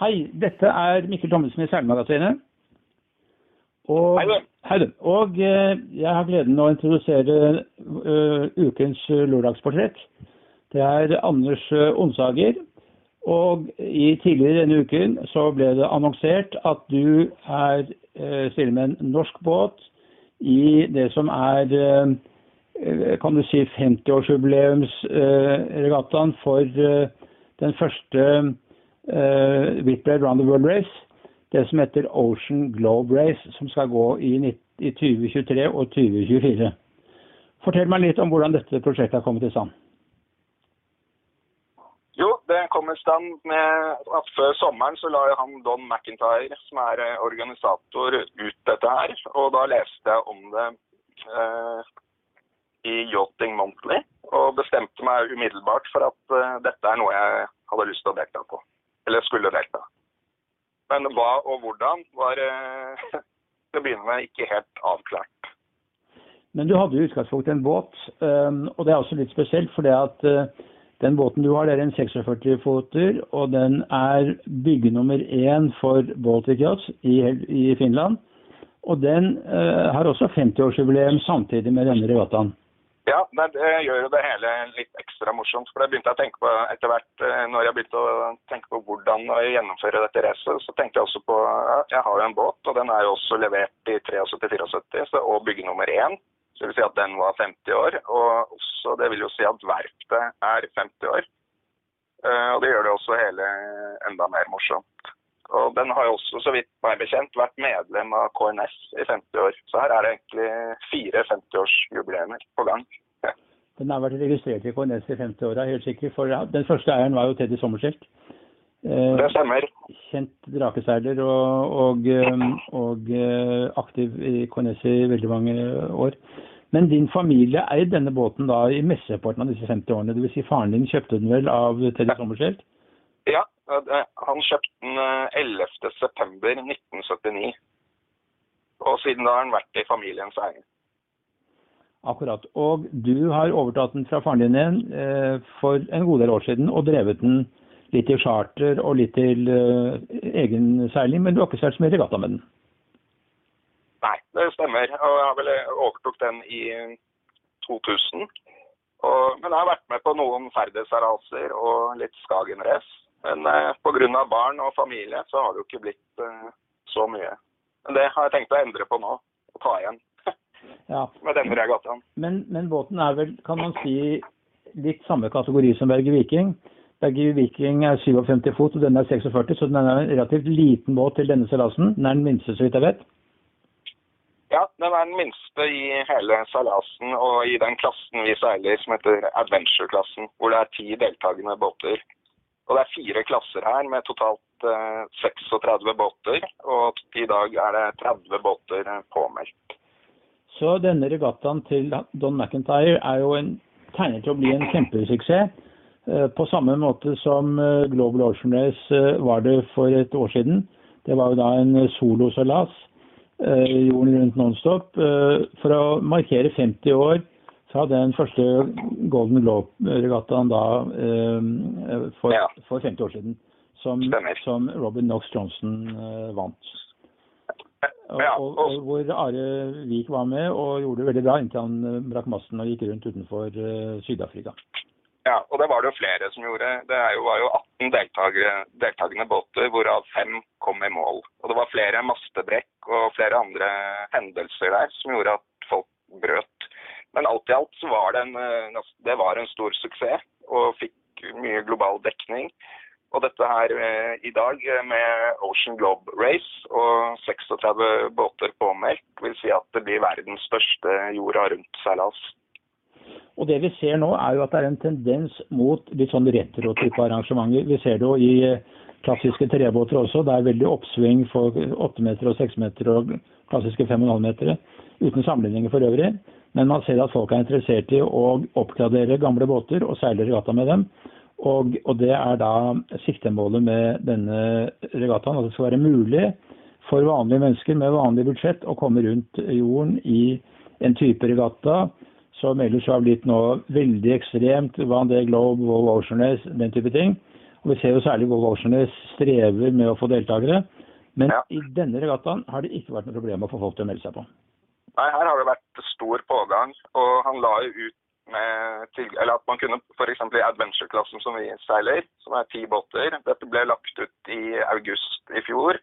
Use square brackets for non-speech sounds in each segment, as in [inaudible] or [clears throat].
Hei, dette er Mikkel Thommessen i Seilmagasinet. Og, Hei, hei, du. Og eh, jeg har gleden av å introdusere uh, ukens lørdagsportrett. Det er Anders eh, Onsager. Og i tidligere denne uken så ble det annonsert at du er uh, stiller med en norsk båt i det som er uh, kan du si 50-årsjubileumsregattaen for eh, den første uh, Whitbread Round the World Race. Det som heter Ocean Globe Race, som skal gå i, nitt- i 2023 og 2024. Fortell meg litt om hvordan dette prosjektet har kommet i stand. Jo, det kom i stand med at før sommeren så la han Don McIntyre, som er eh, organisator, ut dette her. Og da leste jeg om det eh, i Yachting Monthly, og bestemte meg umiddelbart for at eh, dette er noe jeg hadde lyst til å delta på. Eller skulle delta. Men hva og hvordan var eh, [laughs] til å begynne med ikke helt avklart. Men du hadde i utgangspunktet en båt, um, og det er også litt spesielt fordi at uh, den båten du har, det er en 46-foter, og den er bygge nummer én for Baltic Yachts i, i Finland. Og den uh, har også 50-årsjubileum samtidig med denne regattaen. Ja, det, det gjør jo det hele litt ekstra morsomt. For det begynte jeg å tenke på etter hvert eh, når jeg begynte å tenke på hvordan å gjennomføre dette racet. Så tenkte jeg også på Jeg har jo en båt, og den er jo også levert i 73-74 og bygge nummer én. Så det vil si at den var 50 år. Og også, det vil jo si at verftet er 50 år. Eh, Og det gjør det også hele enda mer morsomt. Og den har jo også, så vidt meg bekjent, vært medlem av KNS i 50 år. Så her er det egentlig fire 50-årsjubileumer på gang. Den har vært registrert i KNS i 50 år, helt sikkert. For den første eieren var jo Teddy Sommerskjelt. Eh, Det stemmer. kjent drakeseiler og, og, eh, og eh, aktiv i KNS i veldig mange år. Men din familie eide denne båten da i mesteparten av disse 50 årene. Dvs. Si faren din kjøpte den vel av Teddy Sommerskjelt? Ja, han kjøpte den eh, 11. september 1979. Og siden da har den vært i familiens eie. Akkurat. Og du har overtatt den fra faren din igjen eh, for en god del år siden og drevet den litt i charter og litt til eh, egen seiling, men du har ikke seilt så mye regatta med den. Nei, det stemmer. Og jeg har vel overtok den i 2000. Og, men jeg har vært med på noen ferdighetsracer og litt Skagen-race. Men eh, pga. barn og familie så har det jo ikke blitt eh, så mye. Men det har jeg tenkt å endre på nå. Og ta igjen [laughs] Ja. med denne regattaen. Men, men båten er vel, kan man si, litt samme kategori som Berge Viking. Berge Viking er 57 fot, og den er 46, så den er en relativt liten båt til denne seilasen. Den er den minste, så vidt jeg vet. Ja, den er den minste i hele seilasen og i den klassen vi seiler som heter Adventure-klassen, hvor det er ti deltakende båter. Og det er fire klasser her med totalt eh, 36 båter, og i dag er det 30 båter eh, påmeldt. Så denne regattaen til Don McIntyre er jo en tegnet til å bli en kjempesuksess. eh, På samme måte som eh, Global Ocean Race eh, var det for et år siden. Det var jo da en soloseilas eh, jorden rundt nonstop. Eh, For å markere 50 år fra den første Golden Globe-regattaen da eh, for, Ja. for 50 år siden. Som, som Robin Knox Johnson eh, vant. Ja, og, og, og hvor Are Vik var med og gjorde det veldig bra inntil han eh, brakk masten og gikk rundt utenfor eh, Syd-Afrika. ja, og det var det jo flere som gjorde. Det jo, var jo 18 deltakere, deltakende båter, hvorav fem kom i mål. Og det var flere mastebrekk og flere andre hendelser der som gjorde at folk brøt. Men alt i alt så var det en, eh, det var en stor suksess og fikk mye global dekning. Og dette her eh, i dag eh, med Ocean Globe Race og 36 båter påmeldt, vil si at det blir verdens største jorda rundt-seilas. Og det vi ser nå er jo at det er en tendens mot litt sånn retro-type arrangementer. Vi ser det jo i klassiske trebåter også. Det er veldig oppsving for 8 meter og 6 meter og klassiske 5,5 meter. Uten sammenligninger for øvrig. Men man ser at folk er interessert i å oppgradere gamle båter og seile regatta med dem. Og, og det er da siktemålet med denne regattaen. At det skal være mulig for vanlige mennesker med vanlig budsjett å komme rundt jorden i en type regatta som ellers har blitt nå veldig ekstremt. Van de Globe, World Ocean den type ting. Og Vi ser jo særlig Golf strever med å få deltakere. Men Ja. i denne regattaen har det ikke vært noe problem å få folk til å melde seg på. Nei, her har det vært stor pågang, og han la jo ut med til, eller at man kunne f.eks. i adventure-klassen som vi seiler, som er ti båter. Dette ble lagt ut i august i fjor,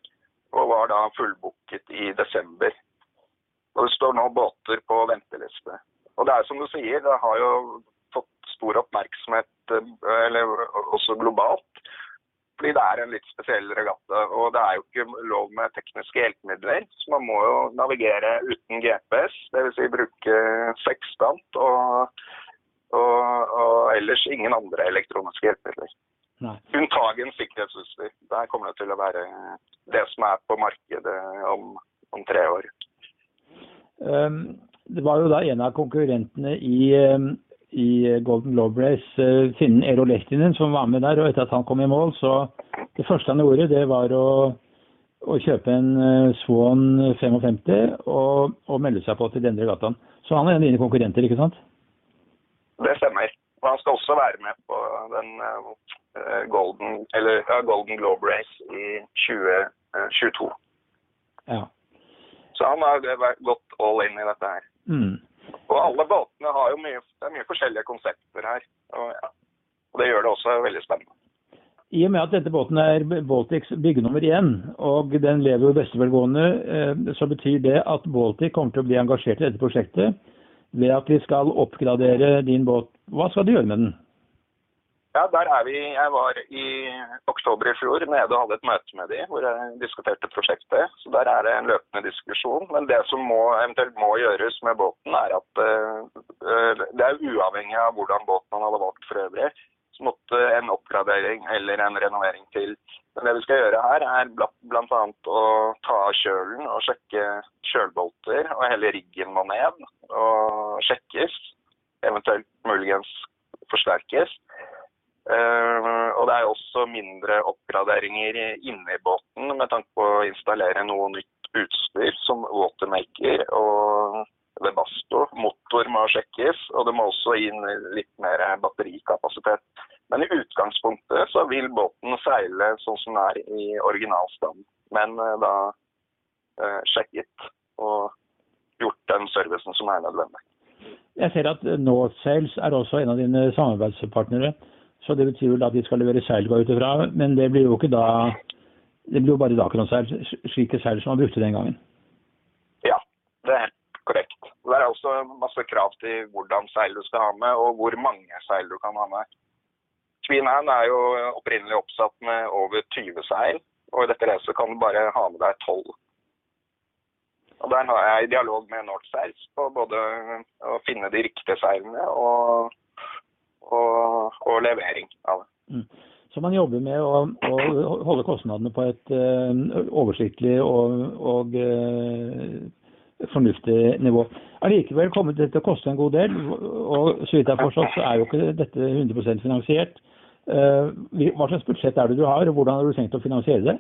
og var da fullbooket i desember. Og det står nå båter på venteliste. Og det er som du sier, det har jo fått stor oppmerksomhet, eh, eller også globalt. Fordi det er en litt spesiell regatta, og det er jo ikke lov med tekniske hjelpemidler. Så man må jo navigere uten GPS, dvs. Si bruke sekstant og, og, og ellers ingen andre elektroniske hjelpemidler. Unntagen sikkerhetsutstyr. Der kommer det til å være det som er på markedet om, om tre år. Um, det var jo da en av konkurrentene i, um, i Golden Globe Race, uh, finnen Ero Lehtinen, som var med der. Og etter at han kom i mål, så det første han gjorde, det var å, å kjøpe en uh, Swan 55 og, og melde seg på til denne regattaen. Så han er en av dine konkurrenter, ikke sant? Det stemmer. Og han skal også være med på den uh, Golden, eller, uh, Golden Globe Race i 2022. Ja. Så han har gått all in i dette her. Mm. Og alle båtene har jo mye, mye forskjellige konsepter her. Og, ja. og det gjør det også veldig spennende. I og med at dette båten er Baltics byggenummer én, og den lever i beste velgående, eh, så betyr det at Baltic kommer til å bli engasjert i dette prosjektet ved at vi skal oppgradere din båt. Hva skal du gjøre med den? Ja, der er vi. Jeg var i oktober i fjor nede og hadde et møte med de, hvor jeg diskuterte prosjektet. Så der er det en løpende diskusjon. Men det som må, eventuelt må gjøres med båten, er at uh, det er uavhengig av hvordan båten man hadde valgt for øvrig. Så måtte en oppgradering eller en renovering til. Men det vi skal gjøre her, er bl.a. å ta av kjølen og sjekke kjølbolter. Og hele riggen må ned og sjekkes. Eventuelt muligens forsterkes. Uh, og det er også mindre oppgraderinger inne i båten med tanke på å installere noe nytt utstyr som watermaker og Webasto. Motor må sjekkes, og det må også inn litt mer batterikapasitet. Men i utgangspunktet så vil båten seile sånn som den er i original stand, men uh, da uh, sjekket og gjort den servicen som er nødvendig. Jeg ser at Northsales er også en av dine samarbeidspartnere. Så det betyr vel at de skal levere seil ut ifra, men det blir jo ikke da Det blir jo bare Dacron-seil, slike seil som man brukte den gangen. Ja, det er helt korrekt. Det er også masse krav til hvordan seil du skal ha med, og hvor mange seil du kan ha med. Queen Anne er jo opprinnelig oppsatt med over 20 seil, og i dette racet kan du bare ha med deg 12. Og Der har jeg dialog med Northsails på både å finne de riktige seilene og og, og levering av det. Mm. Så man jobber med å, å holde kostnadene på et uh, oversiktlig og, og uh, fornuftig nivå. Allikevel kommer dette til å koste en god del, og så vidt jeg har forstått, så er jo ikke dette 100 finansiert. Uh, hva slags budsjett er det du har, og hvordan har du tenkt å finansiere det?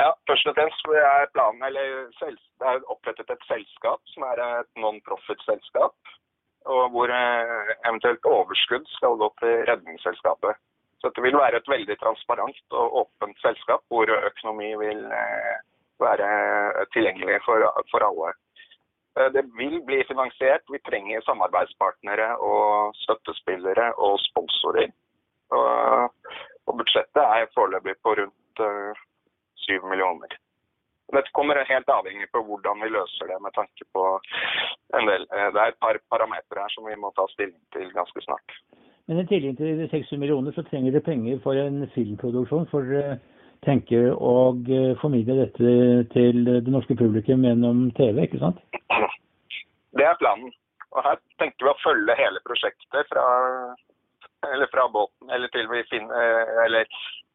Ja, Først og fremst er planen, eller det er opprettet et selskap som er et non-profit-selskap og hvor eventuelt overskudd skal gå til Redningsselskapet. Så dette vil være et veldig transparent og åpent selskap, hvor økonomi vil være tilgjengelig for, for alle. Det vil bli finansiert. Vi trenger samarbeidspartnere og støttespillere og sponsorer. Og, og budsjettet er foreløpig på rundt syv millioner. Dette kommer helt avhengig på hvordan vi løser det med tanke på en del Det er et par parametere her som vi må ta stilling til ganske snart. Men i tillegg til 600 millioner, så trenger dere penger for en filmproduksjon. For dere tenker å formidle dette til det norske publikum gjennom TV, ikke sant? Det er planen. Og her tenker vi å følge hele prosjektet fra, eller fra båten eller til vi finner, eller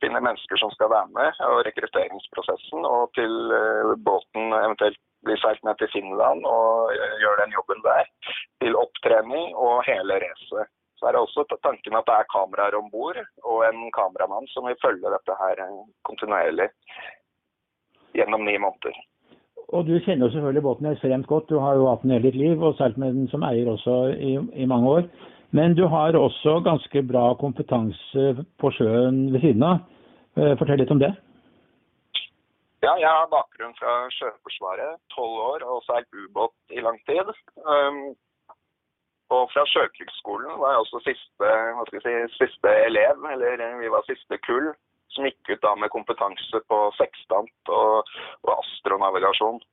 finner mennesker som skal være med, og rekrutteringsprosessen, og til båten eventuelt blir seilt ned til Finland og gjør den jobben der. Til opptrening og hele racet. Så er det også tanken at det er kameraer om bord, og en kameramann som vil følge dette her kontinuerlig gjennom ni måneder. Og du kjenner jo selvfølgelig båten ekstremt godt. Du har jo hatt den hele ditt liv og seilt med den som eier også i, i mange år. Men du har også ganske bra kompetanse på sjøen ved siden av. Eh, fortell litt om det. Ja, jeg har bakgrunn fra Sjøforsvaret, tolv år, og seilt ubåt i lang tid. Um, og fra Sjøkrigsskolen var jeg også siste, hva skal jeg si, siste elev, eller vi var siste kull, som gikk ut da med kompetanse på sekstant og, og astronavigasjon.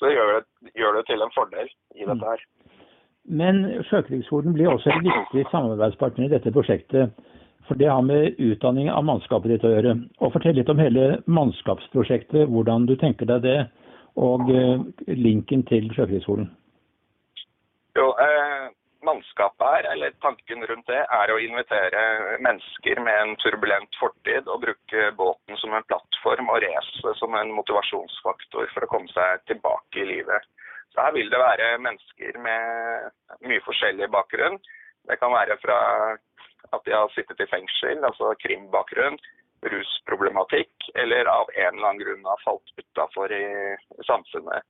Så det gjør, det gjør, det til en fordel i dette her. Men Sjøkrigsskolen blir også en viktig samarbeidspartner i dette prosjektet. For det har med utdanning av mannskapet ditt å gjøre. Og Fortell litt om hele mannskapsprosjektet, hvordan du tenker deg det, og eh, linken til Sjøkrigsskolen. Jo, eh, Mannskapet her, eller tanken rundt det, er å invitere mennesker med en turbulent fortid og bruke båten som en plattform og racet som en motivasjonsfaktor for å komme seg tilbake i livet. Så Her vil det være mennesker med mye forskjellig bakgrunn. Det kan være fra at de har sittet i fengsel, altså krimbakgrunn, rusproblematikk, eller av en eller annen grunn har falt utafor i, samfunnet.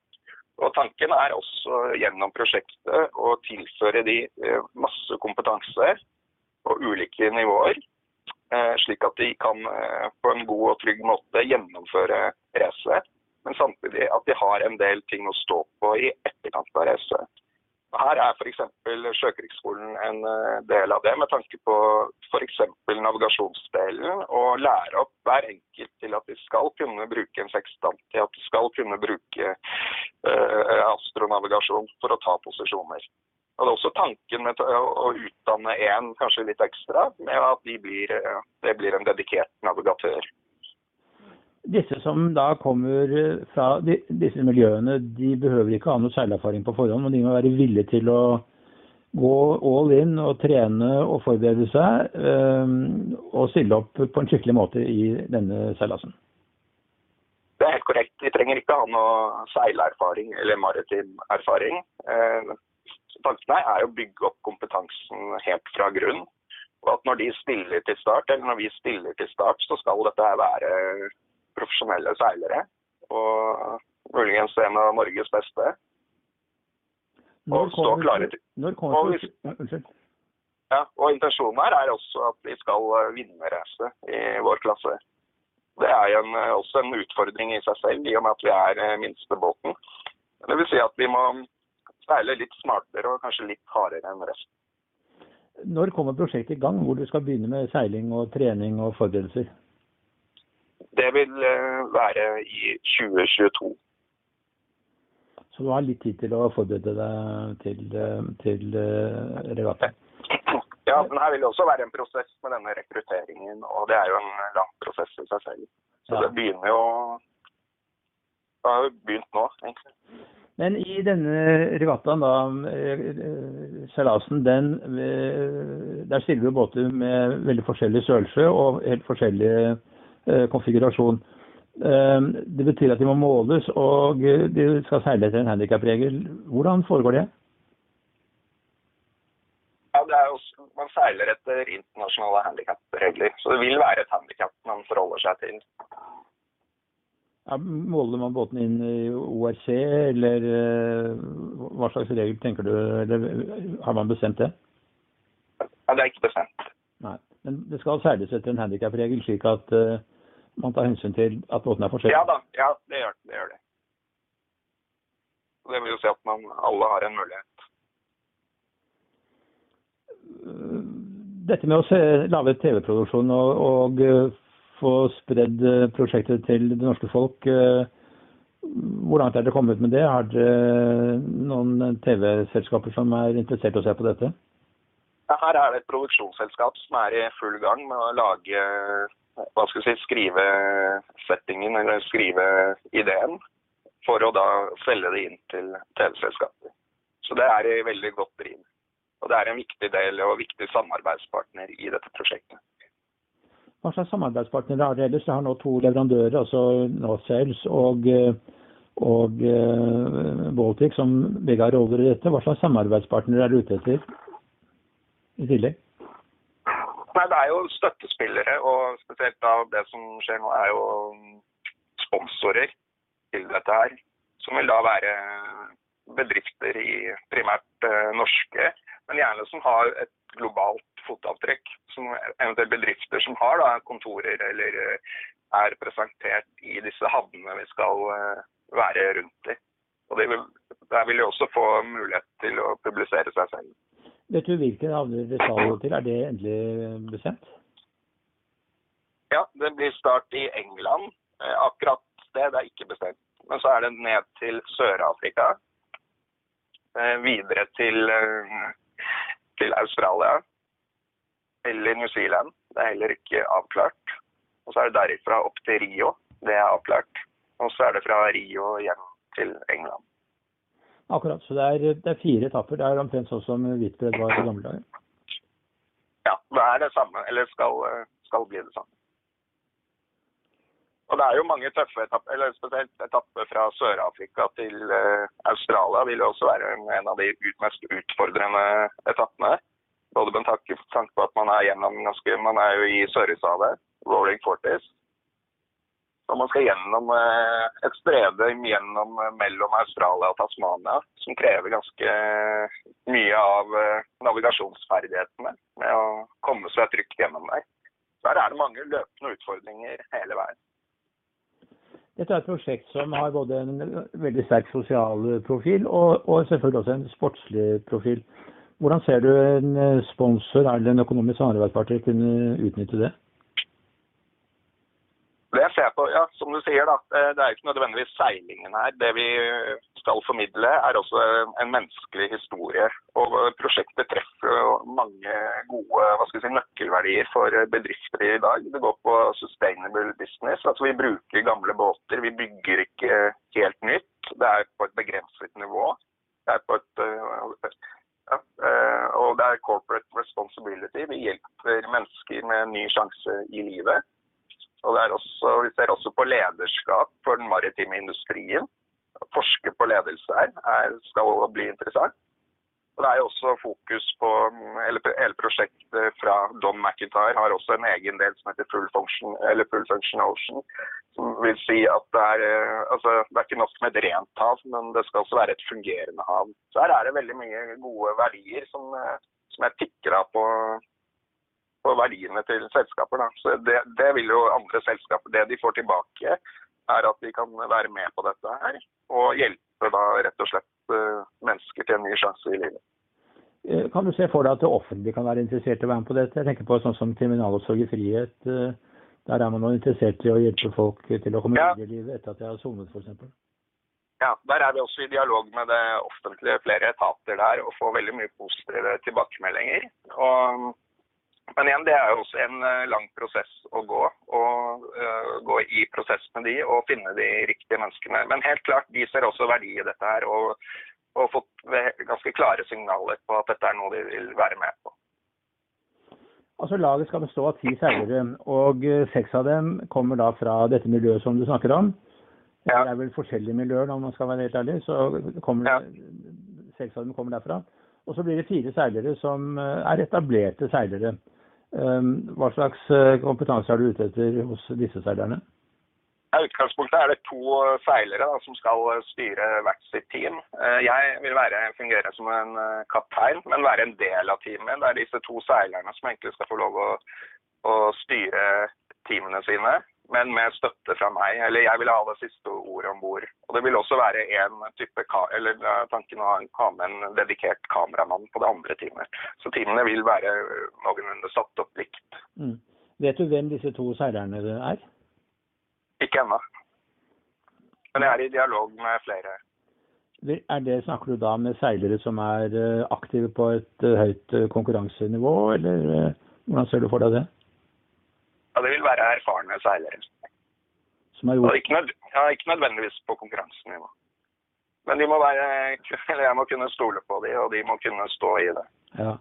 Og Tanken er også gjennom prosjektet å tilføre de eh, masse kompetanse på ulike nivåer, eh, slik at de kan eh, på en god og trygg måte gjennomføre racet, men samtidig at de har en del ting å stå på i etterkant av reise. Her er f.eks. Sjøkrigsskolen en eh, del av det, med tanke på f.eks. navigasjonsdelen. Og lære opp hver enkelt til at de skal kunne bruke en sekstant, til at de skal kunne bruke uh, astronavigasjon for å ta posisjoner. Og Det er også tanken med å utdanne én kanskje litt ekstra, med at de blir, eh, det blir en dedikert navigatør. Disse som da kommer fra fra disse miljøene, de behøver ikke ha noe seilerfaring på forhånd, men de må være villige til å gå all in og trene og forberede seg, eh, og stille opp på en skikkelig måte i denne seilasen. Det er helt korrekt. De trenger ikke ha noe seilerfaring eller maritim erfaring. Eh, tanken her er å bygge opp kompetansen helt fra grunn. Og at når de stiller til start, eller når vi stiller til start, så skal dette være profesjonelle seilere. Og muligens en av Norges beste. Og stå klare til og. Ja, og intensjonen her er også at vi skal eh, vinne racet i vår klasse. Det er en, eh, også en utfordring i seg selv, i og med at vi er minstebåten. minste båten. Det vil si at vi må seile litt smartere og kanskje litt hardere enn resten. Når kommer prosjektet i gang, hvor du skal begynne med seiling og trening og forberedelser? Det vil eh, være i 2022. Så du har litt tid til å forberede deg til, eh, til eh, regatta? [clears throat] Ja, men her vil det også være en prosess med denne rekrutteringen. Og det er jo en lang prosess i seg selv. Så ja. det begynner jo Det har jo begynt nå, egentlig. Men i denne regattaen, da, seilasen, den Der stiller du båter med veldig forskjellig størrelse og helt forskjellige konfigurasjon. Eh, det betyr at de må måles, og de skal seile etter en handikapregel. Hvordan foregår det? Ja, det er jo, Man seiler etter internasjonale handikapregler, så det vil være et handikap man forholder seg til. Ja, måler man båten inn i ORC, eller eh, hva slags regel tenker du, eller har man bestemt det? Ja, Det er ikke bestemt. Nei, Men det skal seiles etter en handikapregel, slik at man tar hensyn til at båten er forskjellig? Ja da, ja, det gjør det. Gjør det. det vil jo si at man alle har en mulighet. Dette med å se, lage TV-produksjon og, og, eh, få spredd eh, prosjektet til det norske folk, hvor langt er dere kommet med det? Har dere noen TV-selskaper som er interessert i å se på dette? Her er det et produksjonsselskap som er i full gang med å lage hva skal jeg si, skrive settingen eller skrive ideen, for å da selge det inn til TV-selskaper. Så det er i veldig godt driv. Og det er en viktig del og viktig samarbeidspartner i dette prosjektet. Hva slags samarbeidspartnere har dere ellers? Dere har nå to leverandører, altså Northsales og, og uh, Baltic, som begge har roller i dette. Hva slags samarbeidspartnere er du ute etter i tillegg? Nei, Det er jo støttespillere, og spesielt da det som skjer nå, er jo sponsorer til dette her. Som vil da være bedrifter i primært eh, norske, men gjerne som har et globalt fotavtrykk. Som eventuelt bedrifter som har da, kontorer eller eh, er presentert i disse havnene vi skal eh, være rundt i. Og vil, Der vil de også få mulighet til å publisere seg selv. Vet du hvilken havner det skal til? Er det endelig bestemt? Ja, det blir start i England. Akkurat det, det er ikke bestemt. Men så er det ned til Sør-Afrika. Eh, videre til, eh, til Australia. Eller New Zealand. Det er heller ikke avklart. Og så er det derifra opp til Rio. Det er avklart. Og så er det fra Rio hjem til England. Akkurat. Så det er, det er fire etapper. Det er omtrent sånn som Hvitbred var i gamle dager? Ja, det er det samme. Eller skal, skal bli det samme. Og det er jo mange tøffe etapper, eller spesielt etapper fra Sør-Afrika til uh, Australia vil jo også være en av de mest utfordrende etappene. Både med tanke på at man er gjennom ganske Man er jo i Sørøyshavet, Rolling Forties. Og man skal gjennom uh, et strede gjennom uh, mellom Australia og Tasmania som krever ganske mye av navigasjonsferdighetene med å komme seg trygt gjennom der. Der er det mange løpende utfordringer hele veien. Dette er et prosjekt som har både en veldig sterk sosial profil og, og selvfølgelig også en sportslig profil. Hvordan ser du en sponsor eller en økonomisk samarbeidspartner kunne utnytte det? Det jeg ser på, som du sier, da, eh, det er ikke nødvendigvis seilingen her. Det vi skal formidle, er også en menneskelig historie. Og prosjektet treffer mange gode hva skal si, nøkkelverdier for bedrifter i dag. Det går på sustainable business. Altså vi bruker gamle båter. Vi bygger ikke helt nytt. Det er på et begrenset nivå. Det er på et ja, eh, og det er corporate responsibility. Vi hjelper mennesker med en ny sjanse i livet. Og også, Vi ser også på lederskap for den maritime industrien. Å forske på ledelse her er, skal bli interessant. Og Det er også fokus på eller Hele prosjektet fra Don McIntyre har også en egen del som heter Full Function, eller Full Function Ocean. Som vil si at det er, altså, det er ikke nok med et rent hav, men det skal også være et fungerende hav. Så her er det veldig mye gode verdier som, som jeg tikker av på på verdiene til selskaper. Da. Så det, det, vil jo andre selskaper Det de får tilbake, er at de kan være med på dette her. Og hjelpe da rett og slett uh, mennesker til en ny sjanse i livet. Eh, kan du se for deg at det offentlige kan være interessert i å være med på dette? Jeg tenker på sånn som kriminalomsorg i frihet. Uh, der er man nå interessert i å hjelpe folk til å komme ja. videre i livet etter at de har sonet f.eks. Ja, der er vi også i dialog med det offentlige, flere etater der, og får veldig mye positive tilbakemeldinger. Og men igjen, det er jo også en eh, lang prosess å gå. Og uh, gå i prosess med de og finne de riktige menneskene. Men helt klart, de ser også verdi i dette her. Og, og fått ganske klare signaler på at dette er noe de vil være med på. Altså Laget skal bestå av ti seilere, og eh, seks av dem kommer da fra dette miljøet som du snakker om. Ja. Det er vel forskjellige miljøer, om man skal være helt ærlig. så kommer ja. Seks av dem kommer derfra. Og så blir det fire seilere som er etablerte seilere. Ehm, hva slags eh, kompetanse er du ute etter hos disse seilerne? I utgangspunktet er det to seilere da, som skal eh, styre hvert sitt team. Eh, jeg vil være, fungere som en kaptein, men være en del av teamet. Det er disse to seilerne som egentlig skal få lov å, å styre teamene sine men med støtte fra meg. Eller jeg vil ha det siste ordet om bord. Og det vil også være en type eller tanken å ha med en dedikert kameramann på det andre teamet. Så teamene vil være noenlunde satt opp likt. Mm. Vet du hvem disse to seilerne er? Ikke ennå. Men jeg er i dialog med flere. Er det, Snakker du da med seilere som er eh, aktive på et eh, høyt eh, konkurransenivå, eller hvordan ser du for deg det? Ja, det vil være erfarne seilere. Som er gjort... Ikke, nød, ja, ikke nødvendigvis på konkurransenivå. Men de må være, eller jeg må kunne stole på dem, og de må kunne stå i det. Ja.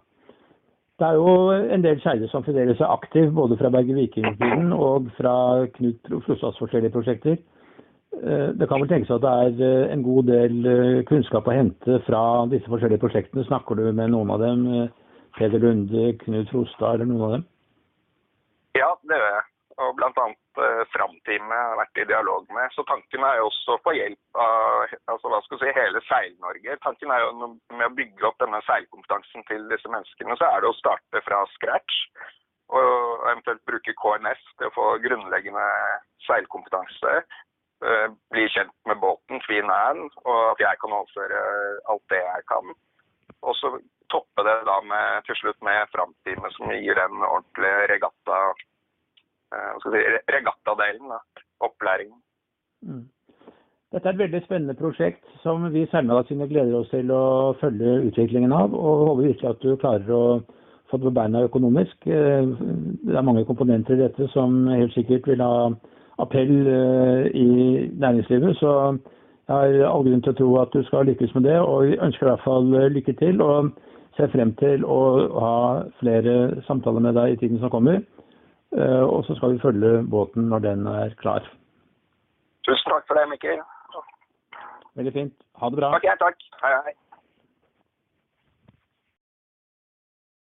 Det er jo en del seilere som fremdeles seg aktiv, både fra Berge Viking-tiden og fra Knut Frostads forskjellige prosjekter. Eh, det kan vel tenkes at det er eh, en god del eh, kunnskap å hente fra disse forskjellige prosjektene. Snakker du med noen av dem? Peder Lunde, Knut Frostad eller noen av dem? Ja, det gjør jeg. Og bl.a. Uh, Framteamet har vært i dialog med. Så tanken er jo også å få hjelp av altså, hva skal si, hele Seil-Norge. Tanken er jo med å bygge opp denne seilkompetansen til disse menneskene, så er det å starte fra scratch. Og eventuelt bruke KNS til å få grunnleggende seilkompetanse. Uh, bli kjent med båten, Twin Ann, og at jeg kan overføre alt det jeg kan. Og så toppe det da med, til slutt med Framtime, som gir den ordentlige regatta si, regattadelen. Da. Opplæringen. Mm. Dette er et veldig spennende prosjekt som vi i Seilmagasinet gleder oss til å følge utviklingen av. Og håper virkelig at du klarer å få det på beina økonomisk. Eh, det er mange komponenter i dette som helt sikkert vil ha appell eh, i næringslivet. Så jeg har all grunn til å tro at du skal lykkes med det, og ønsker i hvert fall lykke til. og ser frem til å ha flere samtaler med deg i tiden som kommer. Eh, og så skal vi følge båten når den er klar. Tusen takk for det, Mikkel. Veldig fint. Ha det bra. Ok, takk. Hei, hei.